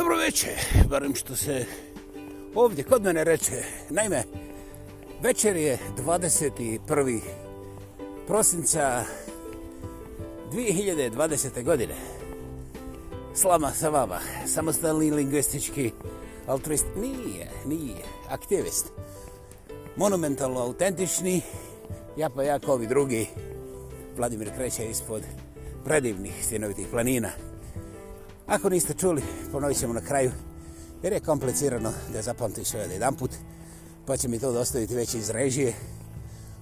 Dobro večer, barem što se ovdje kod mene reče. Naime, večer je 21. prosinca 2020. godine. Slama sa vama, samostalni lingvistički altruist. Nije, nije, aktivist. Monumentalno autentični, ja pa ja kao ovi drugi, Vladimir kreće ispod predivnih sinovitih planina. Ako niste čuli, ponovit ćemo na kraju, jer je komplicirano da zapamtim sve od jedan put, pa će mi to dostaviti već iz režije,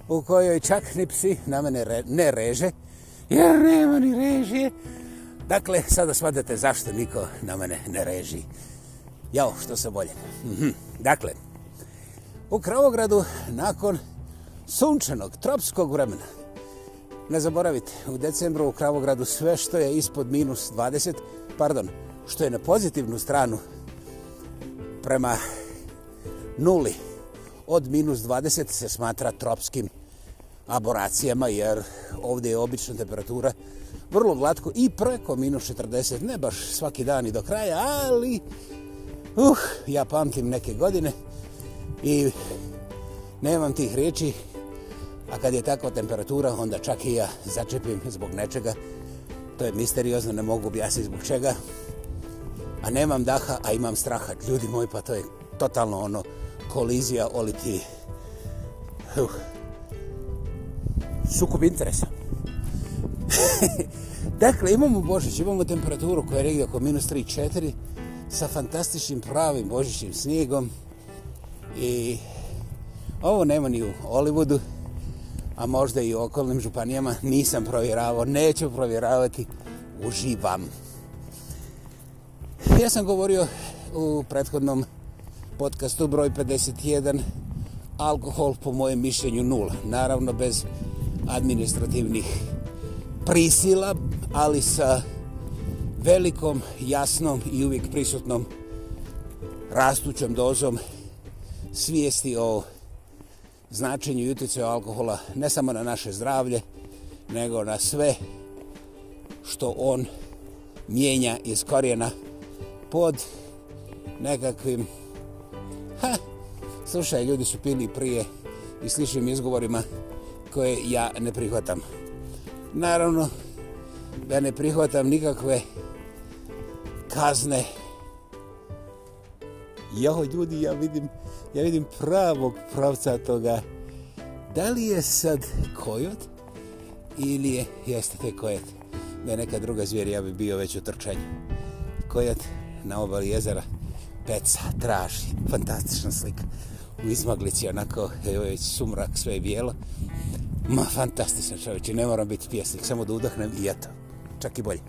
u kojoj čak ni psi na mene re, ne reže, jer nema ni režije. Dakle, sada shvatate zašto niko na mene ne reži. Jao, što se bolje. Mhm. Dakle, u Kravogradu, nakon sunčanog, tropskog vremena, ne zaboravite, u decembru u Kravogradu sve što je ispod minus 20, pardon, što je na pozitivnu stranu prema nuli od minus 20 se smatra tropskim aboracijama jer ovdje je obična temperatura vrlo glatko i preko minus 40, ne baš svaki dan i do kraja, ali uh, ja pamtim neke godine i nemam tih riječi, a kad je takva temperatura, onda čak i ja začepim zbog nečega, To je misteriozno, ne mogu objasniti zbog čega. A nemam daha, a imam straha. Ljudi moji, pa to je totalno ono kolizija, oliti uh, sukup interesa. dakle, imamo Božić, imamo temperaturu koja je negdje oko minus 3-4 sa fantastičnim pravim božićnim snijegom i ovo nema ni u Hollywoodu a možda i u okolnim županijama, nisam provjeravao, neću provjeravati, uživam. Ja sam govorio u prethodnom podcastu broj 51, alkohol po mojem mišljenju nula. Naravno bez administrativnih prisila, ali sa velikom, jasnom i uvijek prisutnom rastućom dozom svijesti o značenju i utjecaju alkohola ne samo na naše zdravlje, nego na sve što on mijenja iz korijena pod nekakvim ha, slušaj, ljudi su pili prije i sličnim izgovorima koje ja ne prihvatam. Naravno, da ne prihvatam nikakve kazne. Jo, ljudi, ja vidim ja vidim pravog pravca toga. Da li je sad kojot ili je, jeste te kojot. Da je neka druga zvijer, ja bi bio već u trčanju. Kojot na obali jezera, peca, traži, fantastična slika. U izmaglici, onako, evo već sumrak, sve je bijelo. Ma, fantastično čovječe, ne moram biti pjesnik, samo da udahnem i eto, čak i bolje.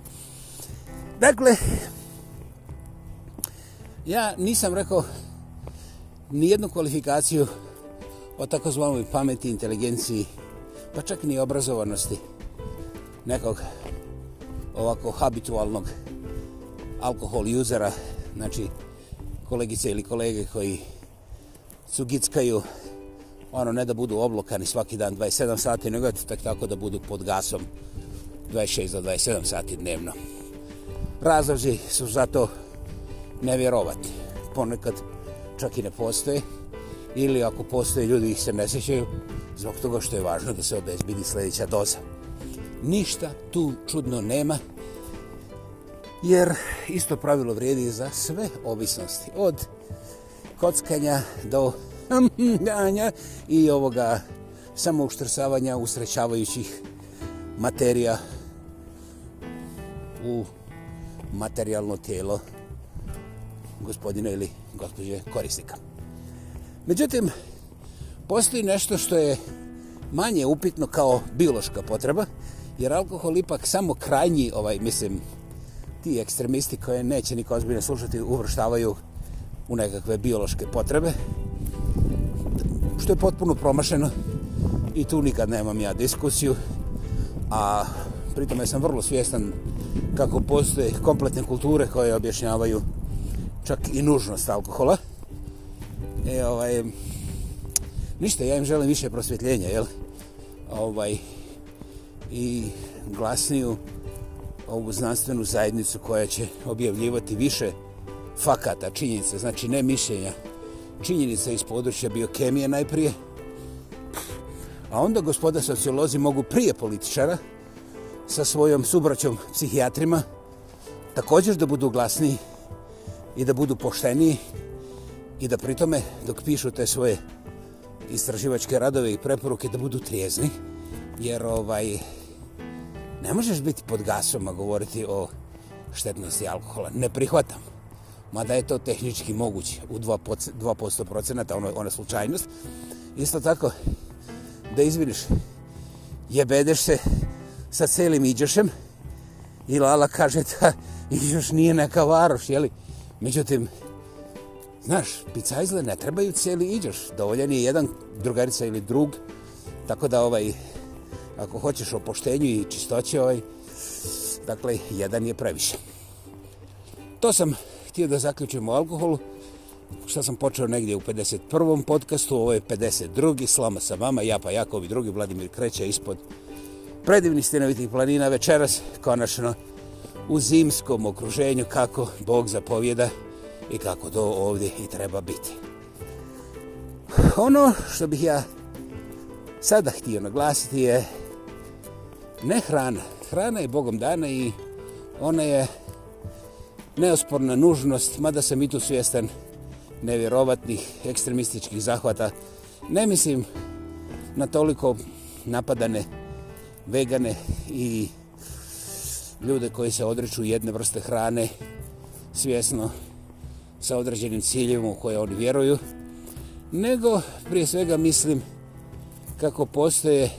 Dakle, ja nisam rekao nijednu kvalifikaciju o takozvanoj pameti, inteligenciji, pa čak ni obrazovanosti nekog ovako habitualnog alkohol usera, znači kolegice ili kolege koji sugickaju ono ne da budu oblokani svaki dan 27 sati, nego tak tako da budu pod gasom 26 do 27 sati dnevno. Razlozi su zato nevjerovati. Ponekad čak i ne postoje, ili ako postoje, ljudi ih se ne sjećaju, zbog toga što je važno da se obezbidi sljedeća doza. Ništa tu čudno nema, jer isto pravilo vrijedi za sve ovisnosti, od kockanja do danja i ovoga samouštrsavanja usrećavajućih materija u materijalno tijelo gospodina ili gospođe korisnika. Međutim, postoji nešto što je manje upitno kao biološka potreba, jer alkohol ipak samo krajnji, ovaj, mislim, ti ekstremisti koje neće niko ozbiljno slušati, uvrštavaju u nekakve biološke potrebe, što je potpuno promašeno i tu nikad nemam ja diskusiju, a pritome sam vrlo svjestan kako postoje kompletne kulture koje objašnjavaju čak i nužnost alkohola. E, ovaj, ništa, ja im želim više prosvjetljenja, jel? Ovaj, I glasniju ovu znanstvenu zajednicu koja će objavljivati više fakata, činjenica, znači ne mišljenja, činjenica iz područja biokemije najprije, a onda gospoda sociolozi mogu prije političara sa svojom subraćom psihijatrima također da budu glasniji i da budu pošteniji i da pritome dok pišu te svoje istraživačke radove i preporuke da budu trijezni jer ovaj ne možeš biti pod gasom a govoriti o štetnosti alkohola. Ne prihvatam. Mada je to tehnički moguće u 2%, 2 procenata, ono, ona slučajnost. Isto tako, da izviniš, jebedeš se sa celim iđešem i Lala kaže da iđoš nije neka varoš, jeli? Međutim, znaš, picajzle ne trebaju cijeli iđoš. Dovoljan je jedan drugarica ili drug, tako da ovaj, ako hoćeš o poštenju i čistoći, ovaj, dakle, jedan je previše. To sam htio da zaključim o alkoholu, što sam počeo negdje u 51. podcastu, ovo je 52. Slama sa vama, ja pa Jakovi drugi, Vladimir Kreća ispod predivnih stinovitih planina večeras, konačno u zimskom okruženju kako Bog zapovjeda i kako to ovdje i treba biti. Ono što bih ja sada htio naglasiti je ne hrana. Hrana je Bogom dana i ona je neosporna nužnost, mada sam i tu svjestan nevjerovatnih ekstremističkih zahvata. Ne mislim na toliko napadane vegane i ljude koji se odriču jedne vrste hrane svjesno sa određenim ciljevima u koje oni vjeruju, nego prije svega mislim kako postoje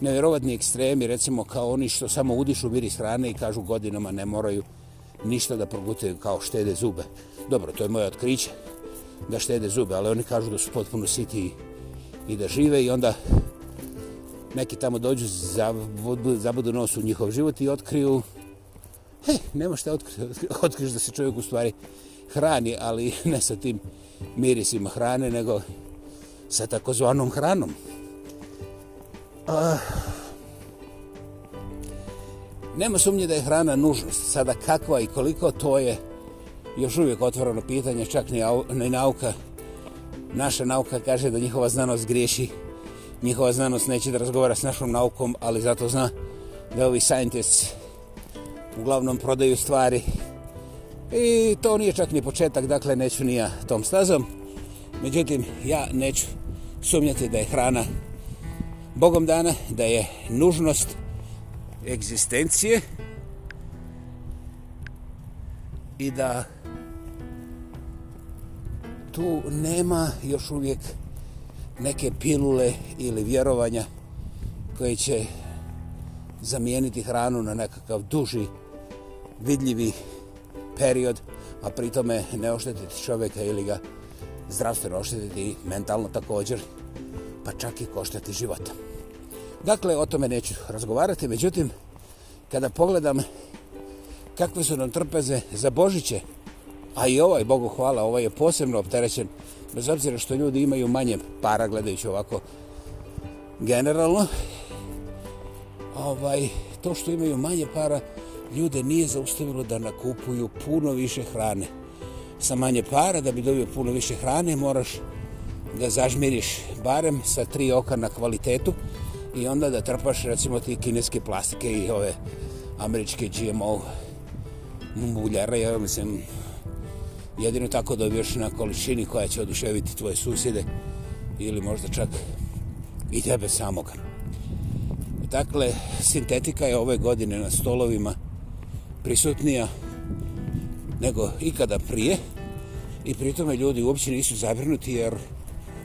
nevjerovatni ekstremi, recimo kao oni što samo udišu miris hrane i kažu godinama ne moraju ništa da progutaju kao štede zube. Dobro, to je moje otkriće da štede zube, ali oni kažu da su potpuno siti i da žive i onda neki tamo dođu, zabudu nos u njihov život i otkriju he, nema šta otkriti, otkriš da se čovjek u stvari hrani, ali ne sa tim mirisima hrane, nego sa takozvanom hranom. Uh, nema sumnje da je hrana nužnost. Sada kakva i koliko, to je još uvijek otvoreno pitanje, čak ni, ni nauka. Naša nauka kaže da njihova znanost griješi. Njihova znanost neće da razgovara s našom naukom, ali zato zna da ovi scientists uglavnom prodaju stvari. I to nije čak ni početak, dakle neću ni ja tom stazom. Međutim, ja neću sumnjati da je hrana Bogom dana, da je nužnost egzistencije i da tu nema još uvijek neke pilule ili vjerovanja koje će zamijeniti hranu na nekakav duži vidljivi period, a pritome ne oštetiti čovjeka ili ga zdravstveno oštetiti i mentalno također, pa čak i koštati života. Dakle, o tome neću razgovarati, međutim, kada pogledam kakve su nam trpeze za Božiće, a i ovaj, Bogu hvala, ovaj je posebno opterećen, bez obzira što ljudi imaju manje para, gledajući ovako generalno, ovaj, to što imaju manje para, ljude nije zaustavilo da nakupuju puno više hrane. Sa manje para, da bi dobio puno više hrane, moraš da zažmiriš barem sa tri oka na kvalitetu i onda da trpaš recimo ti kineske plastike i ove američke GMO muljare, ja mislim, jedino tako dobiješ na količini koja će oduševiti tvoje susjede ili možda čak i tebe samoga. Dakle, sintetika je ove godine na stolovima prisutnija nego ikada prije i pritome ljudi uopće nisu zabrinuti jer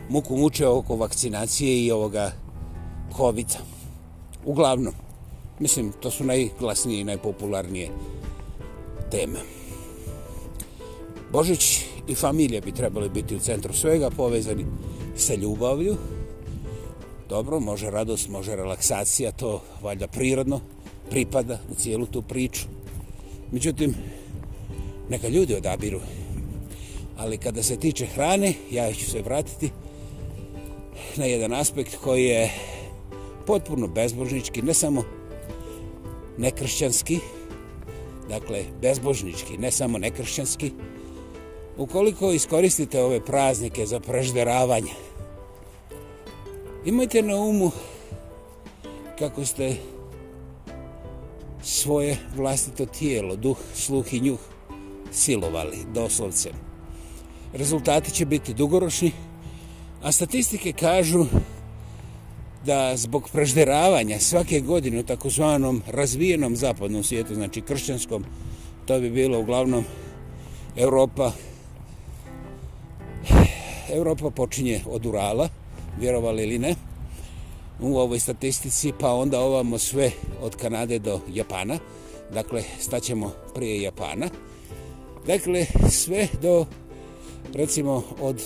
muku muče oko vakcinacije i ovoga covid -a. Uglavnom, mislim, to su najglasnije i najpopularnije teme. Božić i familija bi trebali biti u centru svega, povezani sa ljubavlju. Dobro, može radost, može relaksacija, to valjda prirodno pripada u cijelu tu priču. Međutim, neka ljudi odabiru. Ali kada se tiče hrane, ja ću se vratiti na jedan aspekt koji je potpuno bezbožnički, ne samo nekršćanski, dakle bezbožnički, ne samo nekršćanski, ukoliko iskoristite ove praznike za prežderavanje, imajte na umu kako ste svoje vlastito tijelo, duh, sluh i njuh silovali, doslovce. Rezultati će biti dugoročni, a statistike kažu da zbog prežderavanja svake godine u takozvanom razvijenom zapadnom svijetu, znači kršćanskom, to bi bilo uglavnom Europa. Evropa počinje od Urala, vjerovali ili ne, u ovoj statistici, pa onda ovamo sve od Kanade do Japana. Dakle, staćemo prije Japana. Dakle, sve do, recimo, od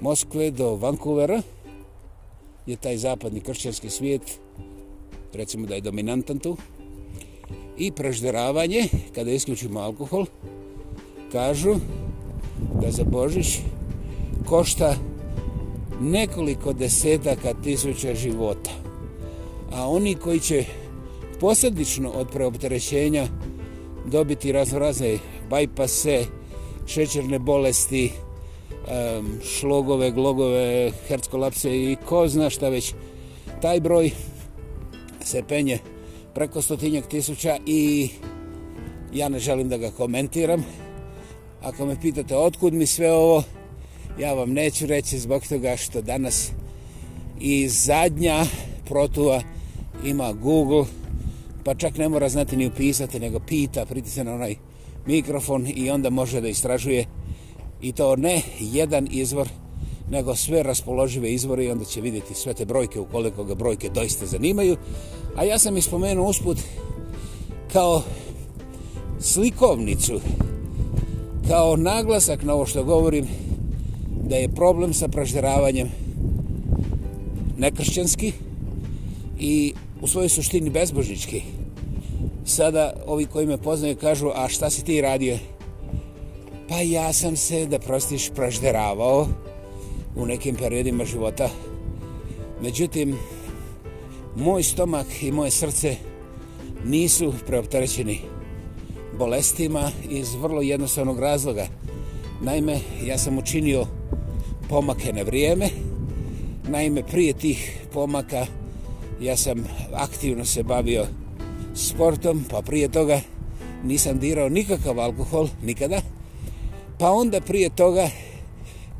Moskve do Vancouvera je taj zapadni kršćanski svijet, recimo da je dominantan tu. I prežderavanje, kada isključimo alkohol, kažu da za Božić košta nekoliko desetaka tisuća života. A oni koji će posljedično od preopterećenja dobiti razrazne bajpase, šećerne bolesti, šlogove, glogove, herckolapse i ko zna šta već. Taj broj se penje preko stotinjak tisuća i ja ne želim da ga komentiram. Ako me pitate otkud mi sve ovo, ja vam neću reći zbog toga što danas i zadnja protuva ima Google, pa čak ne mora znati ni upisati, nego pita, pritisne na onaj mikrofon i onda može da istražuje i to ne jedan izvor, nego sve raspoložive izvore i onda će vidjeti sve te brojke ukoliko ga brojke doista zanimaju. A ja sam ispomenuo usput kao slikovnicu, dao naglasak na ovo što govorim, da je problem sa pražderavanjem nekršćanski i u svojoj suštini bezbožnički. Sada ovi koji me poznaju kažu, a šta si ti radio? Pa ja sam se, da prostiš, pražderavao u nekim periodima života. Međutim, moj stomak i moje srce nisu preopterećeni bolestima iz vrlo jednostavnog razloga. Naime, ja sam učinio pomake na vrijeme. Naime, prije tih pomaka ja sam aktivno se bavio sportom, pa prije toga nisam dirao nikakav alkohol, nikada. Pa onda prije toga,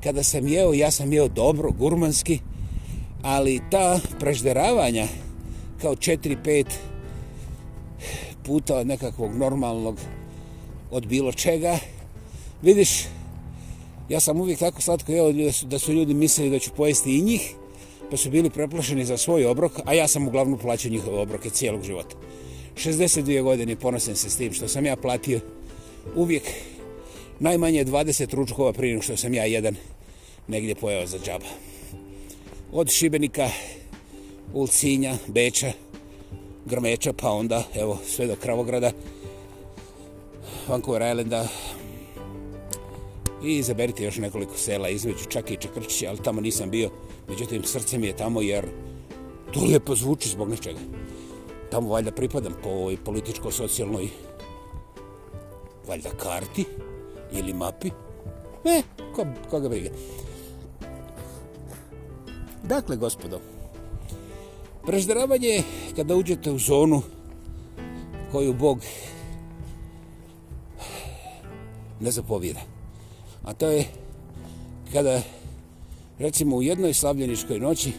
kada sam jeo, ja sam jeo dobro, gurmanski, ali ta prežderavanja kao 4-5 puta od nekakvog normalnog od bilo čega, vidiš, Ja sam uvijek tako slatko jeo da su ljudi mislili da ću pojesti i njih, pa su bili preplašeni za svoj obrok, a ja sam uglavnom plaćao njihove obroke cijelog života. 62 godine ponosim se s tim što sam ja platio uvijek najmanje 20 ručkova prije što sam ja jedan negdje pojeo za džaba. Od Šibenika, Ulcinja, Beča, Grmeča, pa onda evo sve do Kravograda, Vancouver Islanda, i izaberite još nekoliko sela između čak i Čekrčića, ali tamo nisam bio. Međutim, srce mi je tamo jer to lijepo zvuči zbog nečega. Tamo valjda pripadam po ovoj političko-socijalnoj valjda karti ili mapi. E, ko, koga briga. Dakle, gospodo, prežderavanje kada uđete u zonu koju Bog ne zapovjeda. A to je kada recimo u jednoj slavljeničkoj noći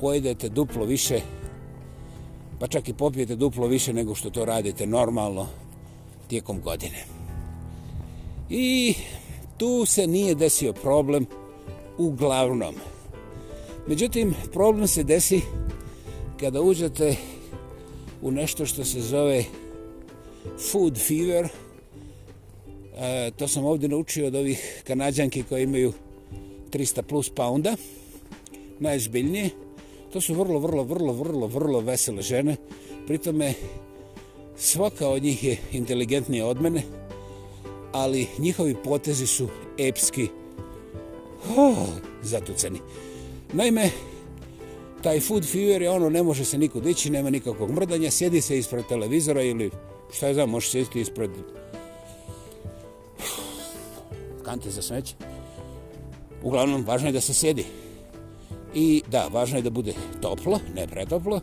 pojedete duplo više pa čak i popijete duplo više nego što to radite normalno tijekom godine. I tu se nije desio problem uglavnom. Međutim, problem se desi kada uđete u nešto što se zove food fever, E, to sam ovdje naučio od ovih kanadjanki koje imaju 300 plus pa pounda, najzbiljnije. To su vrlo, vrlo, vrlo, vrlo, vrlo vesele žene. Pritome, svaka od njih je inteligentnija od mene, ali njihovi potezi su epski oh, zatuceni. Naime, taj food fever je ono, ne može se nikud ići, nema nikakvog mrdanja, sjedi se ispred televizora ili šta je znam, može sjediti ispred kante za smeće. Uglavnom, važno je da se sjedi. I da, važno je da bude toplo, ne pretoplo,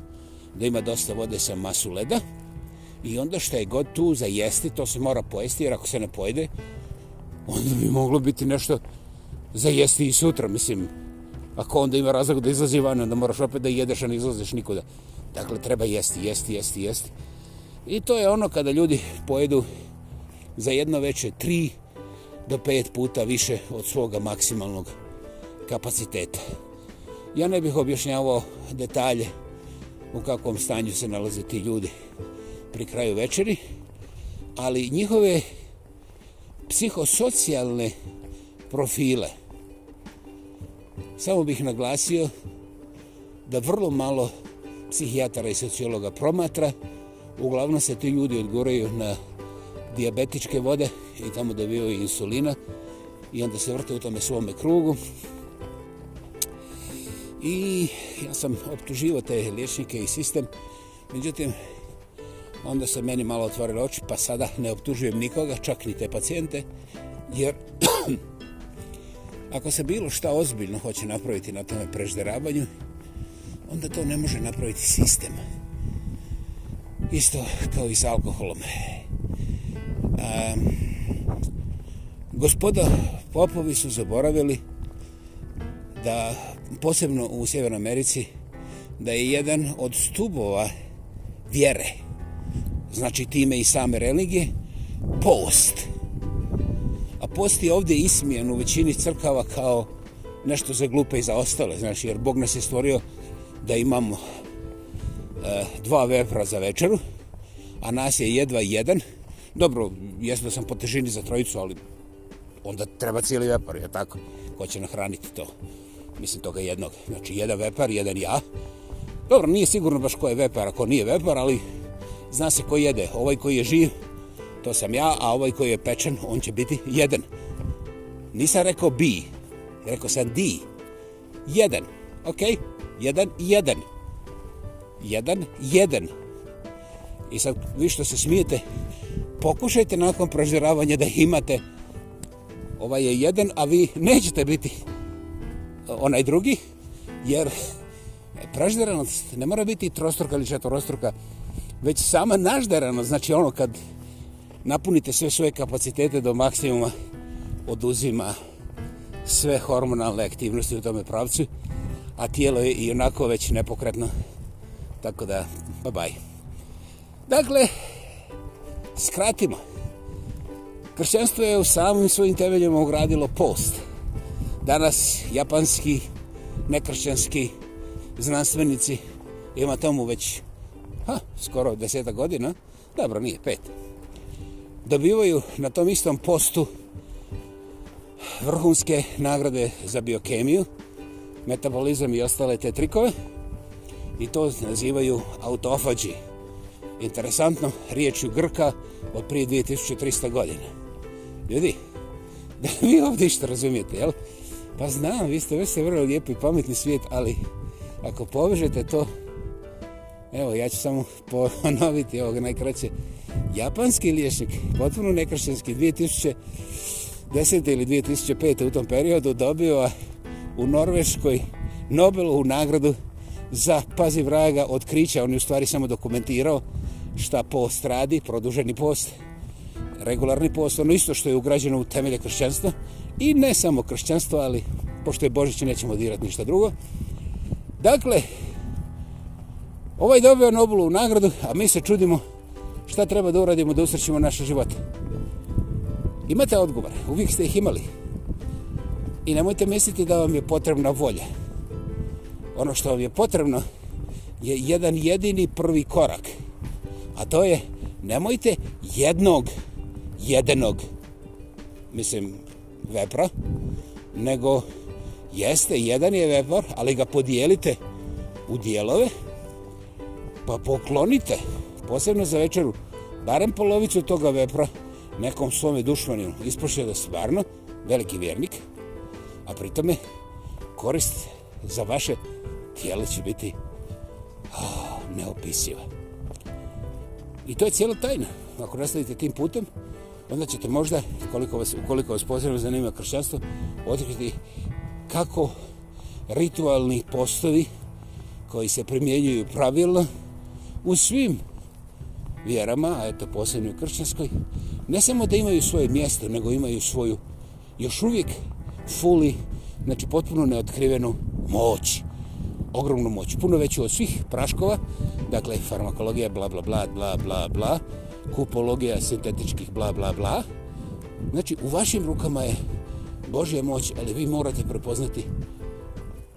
da ima dosta vode sa masu leda. I onda što je god tu za jesti, to se mora pojesti, jer ako se ne pojede, onda bi moglo biti nešto za jesti i sutra. Mislim, ako onda ima razlog da izlazi van, onda moraš opet da jedeš, a ne izlaziš nikuda. Dakle, treba jesti, jesti, jesti, jesti. I to je ono kada ljudi pojedu za jedno veče tri do pet puta više od svoga maksimalnog kapaciteta. Ja ne bih objašnjavao detalje u kakvom stanju se nalaze ti ljudi pri kraju večeri, ali njihove psihosocijalne profile samo bih naglasio da vrlo malo psihijatara i sociologa promatra, uglavnom se ti ljudi odgoraju na diabetičke vode i tamo dobivaju insulina i onda se vrte u tome svome krugu. I ja sam optuživao te liječnike i sistem, međutim, onda se meni malo otvorile oči, pa sada ne optužujem nikoga, čak ni te pacijente, jer ako se bilo šta ozbiljno hoće napraviti na tome prežderavanju, onda to ne može napraviti sistem. Isto kao i s alkoholom. Um, gospoda popovi su zaboravili da, posebno u Sjevernoj Americi, da je jedan od stubova vjere, znači time i same religije, post. A post je ovdje ismijen u većini crkava kao nešto za glupe i za ostale, znači jer Bog nas je stvorio da imamo e, dva vepra za večeru, a nas je jedva jedan. Dobro, jesmo da sam po težini za trojicu, ali onda treba cijeli vepar, je tako? Ko će nahraniti to? Mislim, toga jednog. Znači, jedan vepar, jedan ja. Dobro, nije sigurno baš ko je vepar, ako nije vepar, ali zna se ko jede. Ovaj koji je živ, to sam ja, a ovaj koji je pečen, on će biti jedan. Nisam rekao bi, rekao sam di. Jedan, okej? Jedan i jedan. Jedan, jedan. I sad, vi što se smijete, pokušajte nakon prožiravanja da imate ovaj je jedan, a vi nećete biti onaj drugi, jer pražderanost ne mora biti trostruka ili četvorostruka, već sama nažderanost, znači ono kad napunite sve svoje kapacitete do maksimuma, oduzima sve hormonalne aktivnosti u tome pravcu, a tijelo je i onako već nepokretno. Tako da, bye bye. Dakle, skratimo. Kršćanstvo je u samim svojim temeljima ugradilo post. Danas japanski, nekršćanski znanstvenici ima tomu već ha, skoro deseta godina, dobro, nije pet, dobivaju na tom istom postu vrhunske nagrade za biokemiju, metabolizam i ostale te trikove i to nazivaju autofađi. Interesantno, riječ u Grka od prije 2300 godina. Ljudi, da vi ovdje što razumijete, jel? Pa znam, vi ste već se vrlo lijepi i pametni svijet, ali ako povežete to, evo, ja ću samo ponoviti ovog najkraće. Japanski liječnik, potpuno nekršćanski, 2010. ili 2005. u tom periodu dobio u Norveškoj Nobelovu nagradu za, pazi vraga, otkrića. On je u stvari samo dokumentirao šta post radi, produženi post, regularni post, ono isto što je ugrađeno u temelje kršćanstva. I ne samo kršćanstva, ali pošto je Božić, nećemo dirati ništa drugo. Dakle, ovaj dobio Nobelovu nagradu, a mi se čudimo šta treba da uradimo da usrećimo naše živote. Imate odgovor, uvijek ste ih imali. I nemojte misliti da vam je potrebna volja. Ono što vam je potrebno je jedan jedini prvi korak. A to je, nemojte jednog, jedenog, mislim, vepra, nego jeste, jedan je vepar, ali ga podijelite u dijelove, pa poklonite, posebno za večeru, barem polovicu toga vepra nekom svome dušmaninu. Ispošće da stvarno veliki vjernik, a pritome korist za vaše tijelo će biti oh, neopisivo. I to je cijela tajna. Ako nastavite tim putem, onda ćete možda, koliko vas, koliko vas pozivno zanima kršćanstvo, otkriti kako ritualni postovi koji se primjenjuju pravilno u svim vjerama, a eto posebno u kršćanskoj, ne samo da imaju svoje mjesto, nego imaju svoju još uvijek fully, znači potpuno neotkrivenu moć. Ogromnu moć. Puno veću od svih praškova, dakle farmakologija bla bla bla bla bla bla, kupologija sintetičkih bla bla bla. Znači u vašim rukama je Božja moć, ali vi morate prepoznati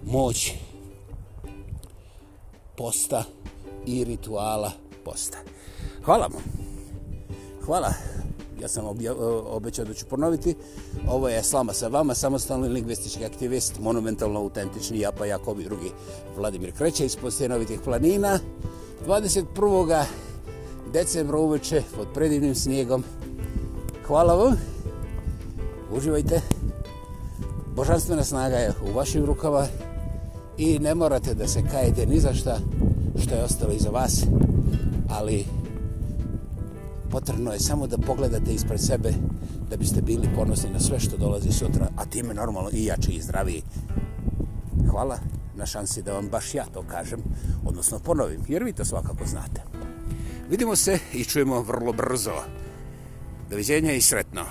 moć posta i rituala posta. Hvala vam. Hvala. Ja sam obećao da ću ponoviti. Ovo je Slama sa vama, samostalni lingvistički aktivist, monumentalno autentični, ja pa Jakob i drugi Vladimir Kreće iz postenovitih planina. 21. decembra uveče pod predivnim snijegom. Hvala vam. Uživajte. Božanstvena snaga je u vašim rukama i ne morate da se kajete ni za šta što je ostalo iza vas, ali potrebno je samo da pogledate ispred sebe da biste bili ponosni na sve što dolazi sutra, a time normalno i jači i zdraviji. Hvala na šansi da vam baš ja to kažem, odnosno ponovim, jer vi to svakako znate. Vidimo se i čujemo vrlo brzo. Doviđenja i sretno.